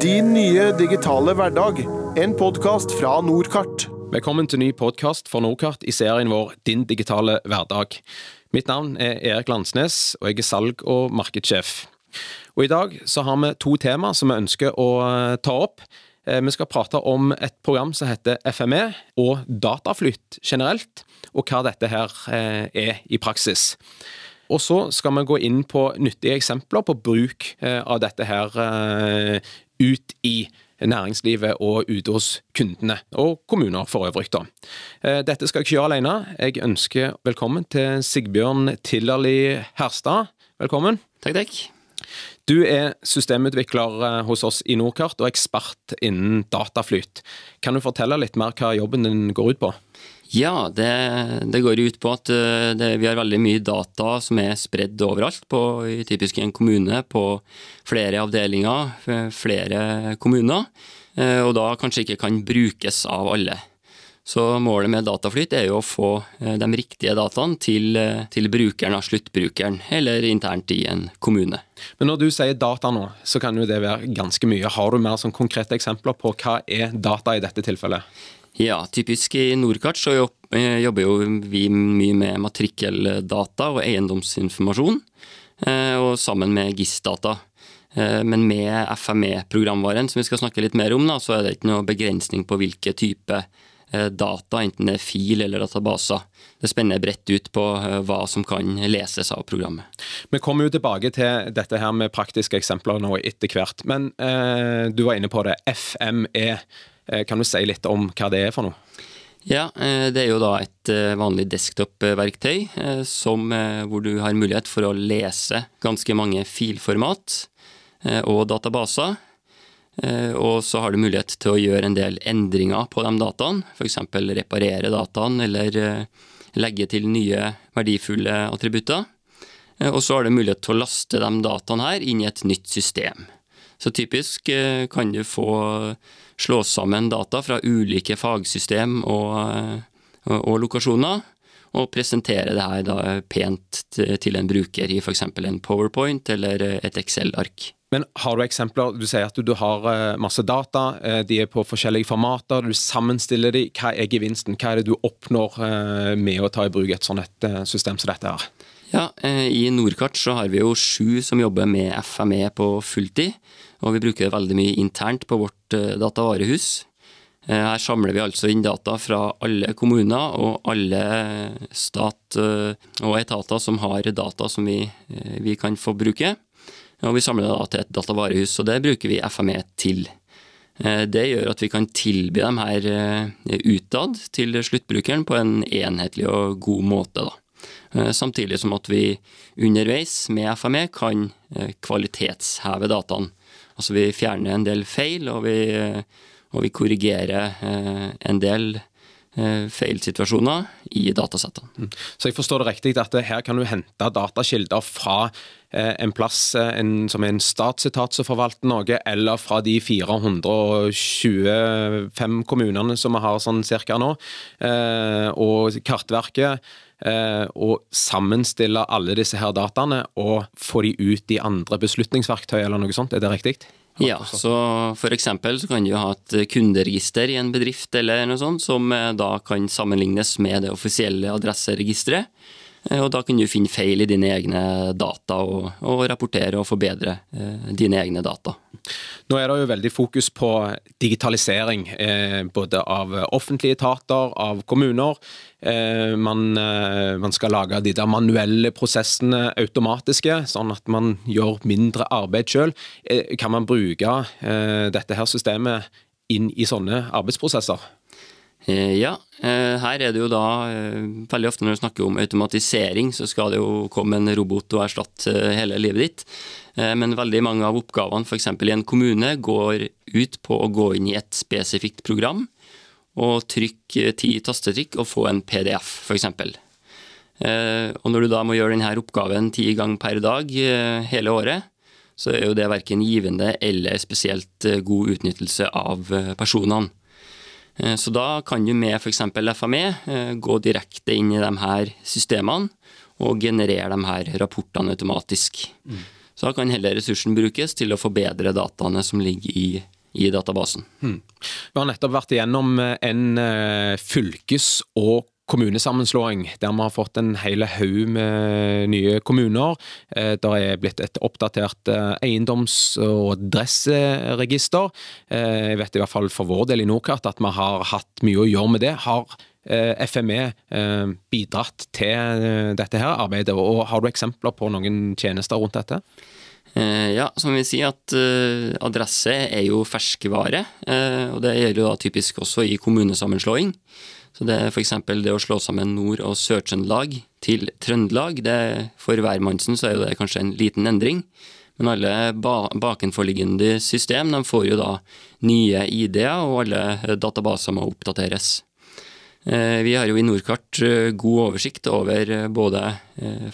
Din nye digitale hverdag. En podkast fra Nordkart. Velkommen til ny podkast for Nordkart i serien vår Din digitale hverdag. Mitt navn er Erik Landsnes, og jeg er salg- og markedssjef. Og I dag så har vi to tema som vi ønsker å eh, ta opp. Eh, Vi skal prate om et program som heter FME, og dataflytt generelt, og hva dette her eh, er i praksis. Og så skal vi gå inn på nyttige eksempler på bruk eh, av dette her eh, ut i næringslivet og ute hos kundene, og kommuner for øvrig. da. Eh, Dette skal jeg ikke gjøre alene. Jeg ønsker velkommen til Sigbjørn Tillerli Herstad. Velkommen. Takk, takk. Du er systemutvikler hos oss i Nordkart og ekspert innen dataflyt. Kan du fortelle litt mer hva jobben din går ut på? Ja, det, det går ut på at eh, det, vi har veldig mye data som er spredd overalt, på, i typisk en kommune, på flere avdelinger, flere kommuner, eh, og da kanskje ikke kan brukes av alle. Så målet med dataflyt er jo å få eh, de riktige dataene til, til brukeren av sluttbrukeren, eller internt i en kommune. Men når du sier data nå, så kan jo det være ganske mye. Har du mer sånn konkrete eksempler på hva er data i dette tilfellet? Ja, typisk i Nordkart så eh, jobber jo vi mye med matrikkeldata og eiendomsinformasjon, eh, og sammen med GIS-data. Eh, Men med FME-programvaren, som vi skal snakke litt mer om, så er det ikke noe begrensning på hvilke type data, enten det er fil eller databaser. Det spenner bredt ut på hva som kan leses av programmet. Vi kommer jo tilbake til dette her med praktiske eksempler nå etter hvert, men eh, du var inne på det. FME. Eh, kan du si litt om hva det er for noe? Ja, eh, det er jo da et eh, vanlig desktop-verktøy hvor du har mulighet for å lese ganske mange filformat og databaser. Og så har du mulighet til å gjøre en del endringer på de dataene, f.eks. reparere dataene eller legge til nye verdifulle attributter. Og så har du mulighet til å laste de dataene her inn i et nytt system. Så typisk kan du få slå sammen data fra ulike fagsystem og, eh, og, og lokasjoner, og presentere det her da pent til en bruker i f.eks. en PowerPoint eller et Excel-ark. Men har du eksempler? Du sier at du, du har eh, masse data, eh, de er på forskjellige formater, du sammenstiller de. Hva er gevinsten? Hva er det du oppnår med å ta i bruk et sånt system som dette her? Ja, I Nordkart så har vi jo sju som jobber med FME på fulltid, og vi bruker det veldig mye internt på vårt eh, datavarehus. Eh, Her samler vi altså inn data fra alle kommuner og alle stat eh, og etater som har data som vi, vi kan få bruke. Og vi samler det til et datavarehus, og det bruker vi FME til. Det gjør at vi kan tilby dem her utad til sluttbrukeren på en enhetlig og god måte. da. Samtidig som at vi underveis med FME kan kvalitetsheve dataene. Altså vi fjerner en del feil, og vi, eh, og vi korrigerer eh, en del feilsituasjoner i datasettene. Så jeg forstår det riktig at eh, her kan du hente datakilder fra eh, en plass eh, en, som er en statsetat som forvalter noe, eller fra de 425 kommunene som vi har sånn cirka nå, eh, og Kartverket, eh, og sammenstille alle disse her dataene og få de ut i andre beslutningsverktøy eller noe sånt. Er det riktig? Ja, så for eksempel så kan du ha et kunderegister i en bedrift eller noe sånt, som eh, da kan sammenlignes med det offisielle adresseregisteret. Eh, Og da kan du finne feil i dine egne data og, og rapportere og forbedre eh, dine egne data. Nå er det jo veldig fokus på digitalisering, eh, både av offentlige etater, av kommuner. Man, man skal lage de der manuelle prosessene automatiske, sånn at man gjør mindre arbeid sjøl. Kan man bruke dette her systemet inn i sånne arbeidsprosesser? Eh, Ja, eh, her er det jo da eh, Veldig ofte når du snakker om automatisering, så skal det jo komme en robot og erstatte hele livet ditt. Men veldig mange av oppgavene f.eks. i en kommune går ut på å gå inn i et spesifikt program og trykke ti tastetrykk og få en PDF, f.eks. Og når du da må gjøre denne oppgaven ti ganger per dag hele året, så er jo det verken givende eller spesielt god utnyttelse av personene. Eh, Så da kan du med f.eks. FME eh, gå direkte inn i de her systemene og generere de her rapportene automatisk. Så da kan heller ressursen brukes til å forbedre dataene som ligger i, i databasen. Hmm. Vi har nettopp vært igjennom en fylkes- og kommunesammenslåing, der vi har fått en hel haug med nye kommuner. Eh, det er blitt et oppdatert eh, eiendoms- og adresseregister. Eh, jeg vet i hvert fall for vår del i Nordkart at vi har hatt mye å gjøre med det. Har FME bidratt til dette her arbeidet, og har du eksempler på noen tjenester rundt dette? Ja, som vi sier at adresse er jo ferskevare, og det gjelder jo da typisk også i kommunesammenslåing. Så det er f.eks. det å slå sammen Nord- og Sør-Trøndelag til Trøndelag. Det, for hvermannsen så er det kanskje en liten endring. Men alle ba bakenforliggende system de får jo da nye ID-er, og alle databaser må oppdateres. Eh, vi har jo i Nordkart eh, god oversikt over eh, både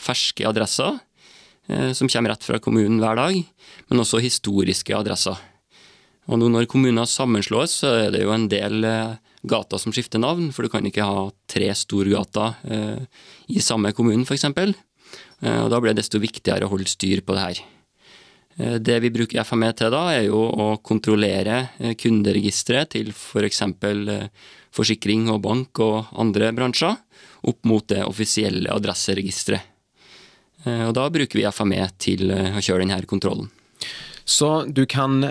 ferske adresser, som kommer rett fra kommunen hver dag, men også historiske adresser. Og nå når kommuner sammenslås, så er det jo en del gater som skifter navn, for du kan ikke ha tre storgater eh, i samme kommune, f.eks. Eh, da blir det desto viktigere å holde styr på det her. Eh, det vi bruker FME til da, er jo å kontrollere eh, kunderegisteret til f.eks. For eh, forsikring og bank og andre bransjer, opp mot det offisielle adresseregisteret. Eh, og da bruker vi FME til å kjøre denne kontrollen. Så du kan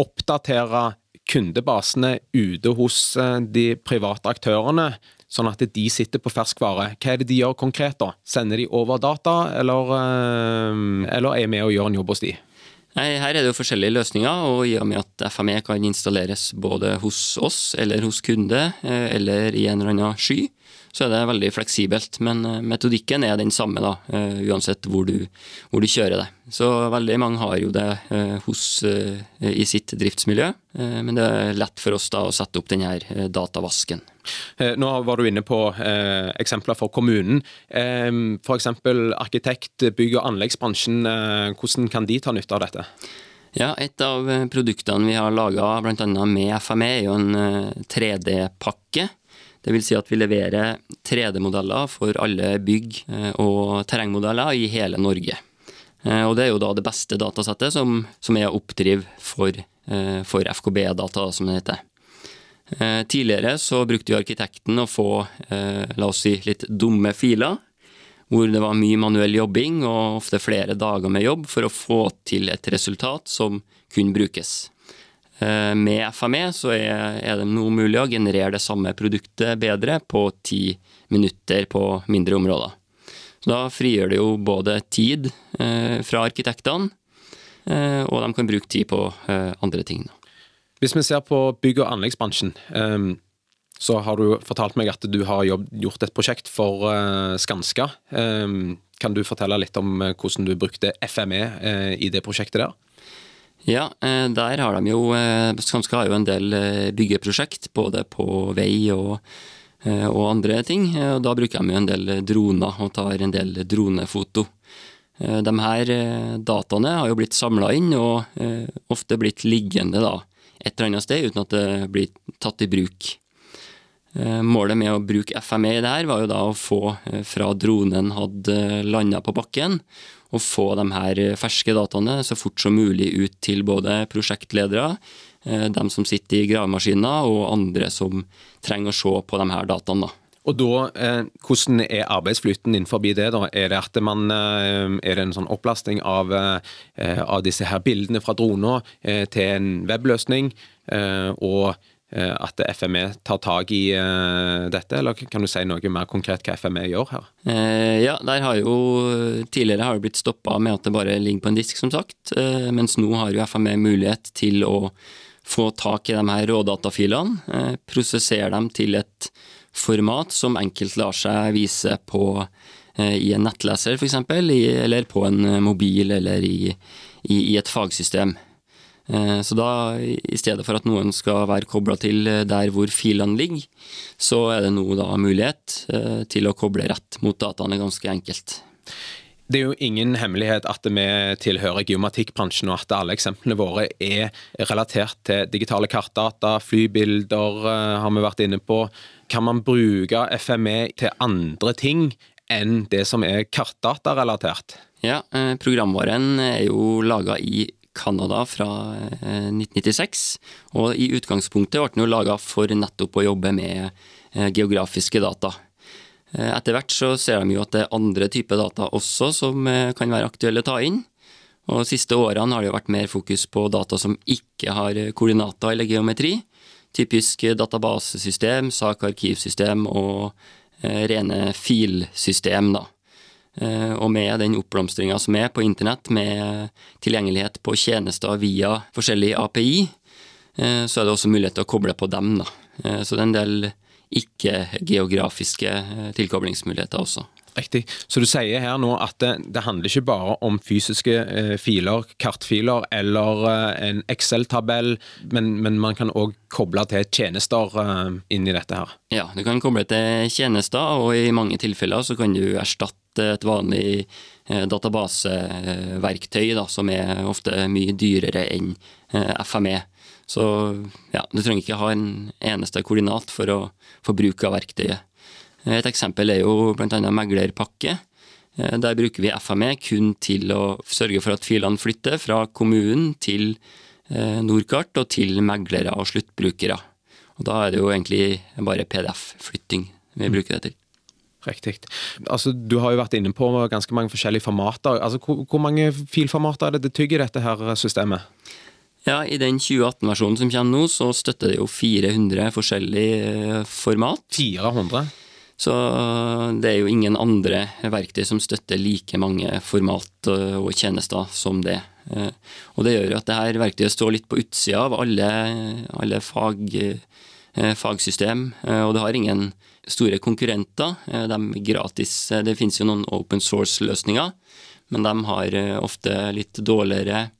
oppdatere kundebasene ute hos eh, de private aktørene, sånn at de sitter på ferskvare. Hva er det de gjør konkret, da? Sender de over data, eller, eh, eller er med og gjør en jobb hos de? Nei, Her er det jo forskjellige løsninger, og i og med at FME kan installeres både hos oss eller hos kunde, eh, eller i en eller annen sky, så er det veldig fleksibelt. Men eh, metodikken er den samme, da, eh, uansett hvor du, hvor du kjører det. Så veldig mange har jo det hos, i sitt driftsmiljø, men det er lett for oss da å sette opp denne datavasken. Nå var du inne på eh, eksempler for kommunen. Eh, F.eks. arkitekt-, bygg- og anleggsbransjen. Eh, hvordan kan de ta nytte av dette? Ja, Et av produktene vi har laga bl.a. med FME, er jo en 3D-pakke det vil si at vi leverer 3D-modeller for alle bygg eh, og terrengmodeller i hele Norge. Eh, og det er jo da det beste datasettet som, som er å oppdrive for, eh, for FKB-data, som det heter. Tidligere så brukte jo arkitekten å få, la oss si, litt dumme filer. Hvor det var mye manuell jobbing og ofte flere dager med jobb for å få til et resultat som kunne brukes. Eh, med FME så er, det nå mulig å generere det samme produktet bedre på ti minutter på mindre områder. Så da frigjør det jo både tid eh, fra arkitektene, eh, og de kan bruke tid på andre ting. Hvis vi ser på bygg- og anleggsbransjen, så har du fortalt meg at du har gjort et prosjekt for Skanska. Kan du fortelle litt om hvordan du brukte FME i det prosjektet der? Ja, eh, der har de jo eh, Skanska har jo en del eh, byggeprosjekt, både på vei og, og andre ting. og Da bruker de jo en del droner og tar en del dronefoto. De her dataene har jo blitt samla inn og ofte blitt liggende da, et eller annet sted uten at det blir tatt i bruk. Målet med å bruke FME i det her var jo da å få fra dronen hadde landa på bakken, og få de her ferske dataene så fort som mulig ut til både prosjektledere, eh, dem som sitter i gravemaskiner, og andre som trenger å se på de her dataene. Og da, eh, Hvordan er arbeidsflyten innenfor det? da? Er det, at man, eh, er det en sånn opplasting av, av disse her bildene fra droner til en webløsning? og Eh, at FME tar tak i dette, eller kan du si noe mer konkret hva FME gjør her? Ja, der har jo Tidligere har det blitt stoppa med at det bare ligger på en disk, som sagt. Mens nå har jo FME mulighet til å få tak i de her rådatafilene, prosessere dem til et format som enkelt lar seg vise på i en nettleser, f.eks., eller på en mobil eller i, i, i et fagsystem. Eh, så da, i stedet for at noen skal være kobla til eh, der hvor filene ligger, så er det nå da mulighet eh, til å koble rett mot dataene ganske enkelt. Det er jo ingen hemmelighet at vi tilhører geomatikkbransjen, og at alle eksemplene våre er relatert til digitale kartdata, flybilder har vi vært inne på. Kan man bruke FME til andre ting enn det som er kartdatarelatert? Ja, eh, programvaren er jo laga i Canada fra eh, 1996, og i utgangspunktet ble den jo laga for nettopp å jobbe med eh, geografiske data. Eh, Etter hvert så ser de jo at det er andre typer data også som eh, kan være aktuelle å ta inn. Og de siste årene har det jo vært mer fokus på data som ikke har eh, koordinater eller geometri. Typisk databasesystem, sak-arkivsystem og rene filsystem, da. Og med den oppblomstringa som er på internett, med tilgjengelighet på tjenester via forskjellige API, så er det også mulighet til å koble på dem, da. Så det er en del ikke-geografiske eh, tilkoblingsmuligheter også. Riktig. Så du sier her nå at det, det handler ikke bare om fysiske eh, filer, kartfiler eller eh, en Excel-tabell, men, men man kan òg koble til tjenester eh, inn i dette her. Ja, du kan koble til tjenester, og i mange tilfeller så kan du erstatte et vanlig eh, databaseverktøy, da, som er ofte mye dyrere enn eh, FME. Så ja, du trenger ikke ha en eneste koordinat for å få bruk av verktøyet. Et eksempel er jo bl.a. meglerpakke. Eh, Der bruker vi FME kun til å sørge for at filene flytter fra kommunen til eh, Nordkart og til meglere og sluttbrukere. Og Da er det jo egentlig bare PDF-flytting vi bruker det til. Riktig. Altså, du har jo vært inne på ganske mange forskjellige formater. Altså, hvor, hvor mange filformater er det det tygger dette her systemet? Ja, I den 2018-versjonen som kommer nå, så støtter det jo 400 forskjellige eh, format. 400? Så det er jo ingen andre verktøy som støtter like mange format eh, og tjenester som det. Eh, Og det gjør at det her verktøyet står litt på utsida av alle, alle fag, eh, fagsystem, eh, og det har ingen store konkurrenter. Eh, De er gratis. Eh, Det finnes jo noen open source-løsninger, men de har eh, ofte litt dårligere eh,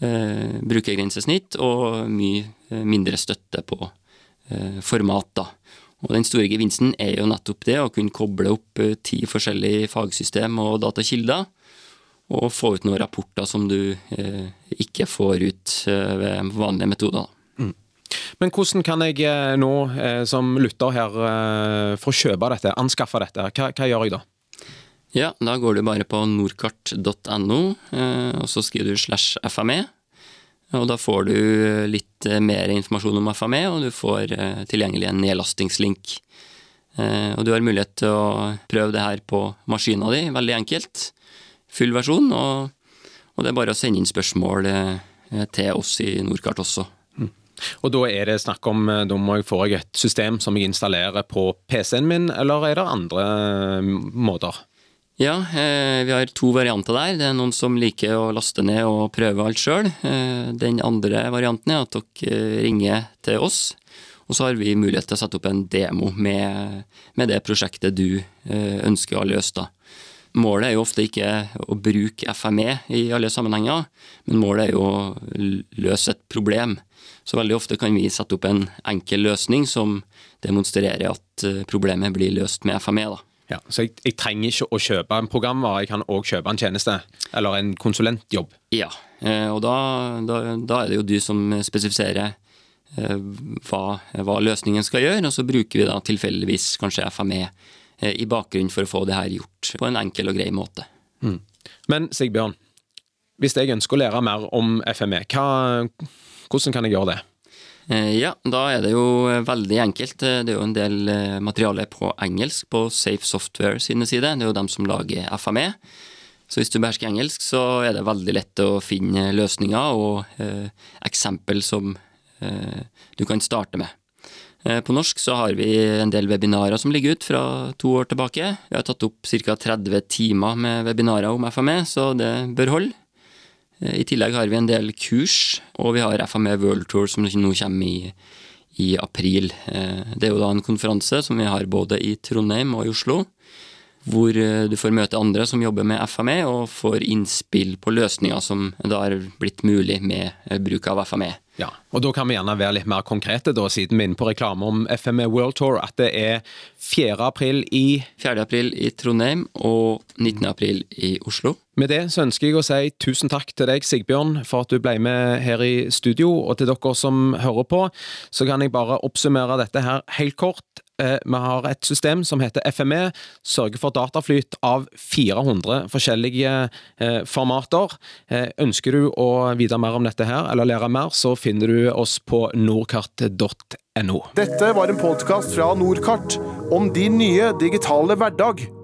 brukergrensesnitt og mye eh, mindre støtte på eh, format, da. Og den store gevinsten er jo nettopp det, å kunne koble opp eh, ti forskjellige fagsystem og datakilder, og få ut noen rapporter som du eh, ikke får ut eh, ved vanlige metoder. da. Men hvordan kan jeg eh, nå, eh, som lytter her, eh, få kjøpe dette, anskaffe dette? Hva, hva gjør jeg da? Ja, da går du bare på nordkart.no, eh, og så skriver du slash FME. Og da får du litt eh, mer informasjon om FME, og du får eh, tilgjengelig en nedlastingslink. Eh, Og du har mulighet til å prøve det her på maskina di, veldig enkelt. Full versjon, og, og det er bare å sende inn spørsmål eh, til oss i Nordkart også. Og da er det snakk om, eh, da må jeg få et system som jeg installerer på PC-en min, eller er det andre eh, måter? Ja, eh, vi har to varianter der. Det er noen som liker å laste ned og prøve alt sjøl. Eh, den andre varianten er at dere ringer til oss, og så har vi mulighet til å sette opp en demo med, med det prosjektet du eh, ønsker å løse. da. Målet er jo ofte ikke å bruke FME i alle sammenhenger, men målet er jo å løse et problem. Så veldig ofte kan vi sette opp en enkel løsning som demonstrerer at problemet blir løst med FME. da. Ja, så jeg, jeg trenger ikke å kjøpe en programvare, jeg kan òg kjøpe en tjeneste, eller en konsulentjobb. Ja, eh, og da, da, da er det jo du som spesifiserer eh, hva, hva løsningen skal gjøre, og så bruker vi da tilfeldigvis kanskje FME eh, i bakgrunnen for å få det her gjort på en enkel og grei måte. Men Sigbjørn, hvis jeg ønsker å lære mer om FME, hva, hvordan kan jeg gjøre det? Eh, Ja, da er det jo eh, veldig enkelt. Eh, Det er jo en del materiale på engelsk på Safe Software sine sider. Det er jo dem som lager FME. Så hvis du behersker engelsk, så er det veldig lett å finne løsninger og eh, eksempel som eh, du kan starte med. Eh, På norsk så har vi en del webinarer som ligger ut fra to år tilbake. Vi har tatt opp ca. 30 timer med webinarer om FME, så det bør holde. Eh, I tillegg har vi en del kurs, og vi har FME World Tour som nå kommer i, i april. Eh, Det er jo da en konferanse som vi har både i Trondheim og i Oslo, hvor eh, du får møte andre som jobber med FME, og får innspill på løsninger som da har blitt mulig med bruk av FME. Ja, og Da kan vi gjerne være litt mer konkrete, da, siden vi er inne på reklame om FME World Tour, at det er 4. april i 4. april i Trondheim og 19. april i Oslo. Med det så ønsker jeg å si tusen takk til deg, Sigbjørn, for at du ble med her i studio. Og til dere som hører på, så kan jeg bare oppsummere dette her helt kort. Eh, vi har et system som heter FME, sørger for dataflyt av 400 forskjellige eh, formater. Eh, ønsker du å vite mer om dette her, eller lære mer, så finner du oss på nordkart.no. Dette var en podkast fra Nordkart om din nye digitale hverdag.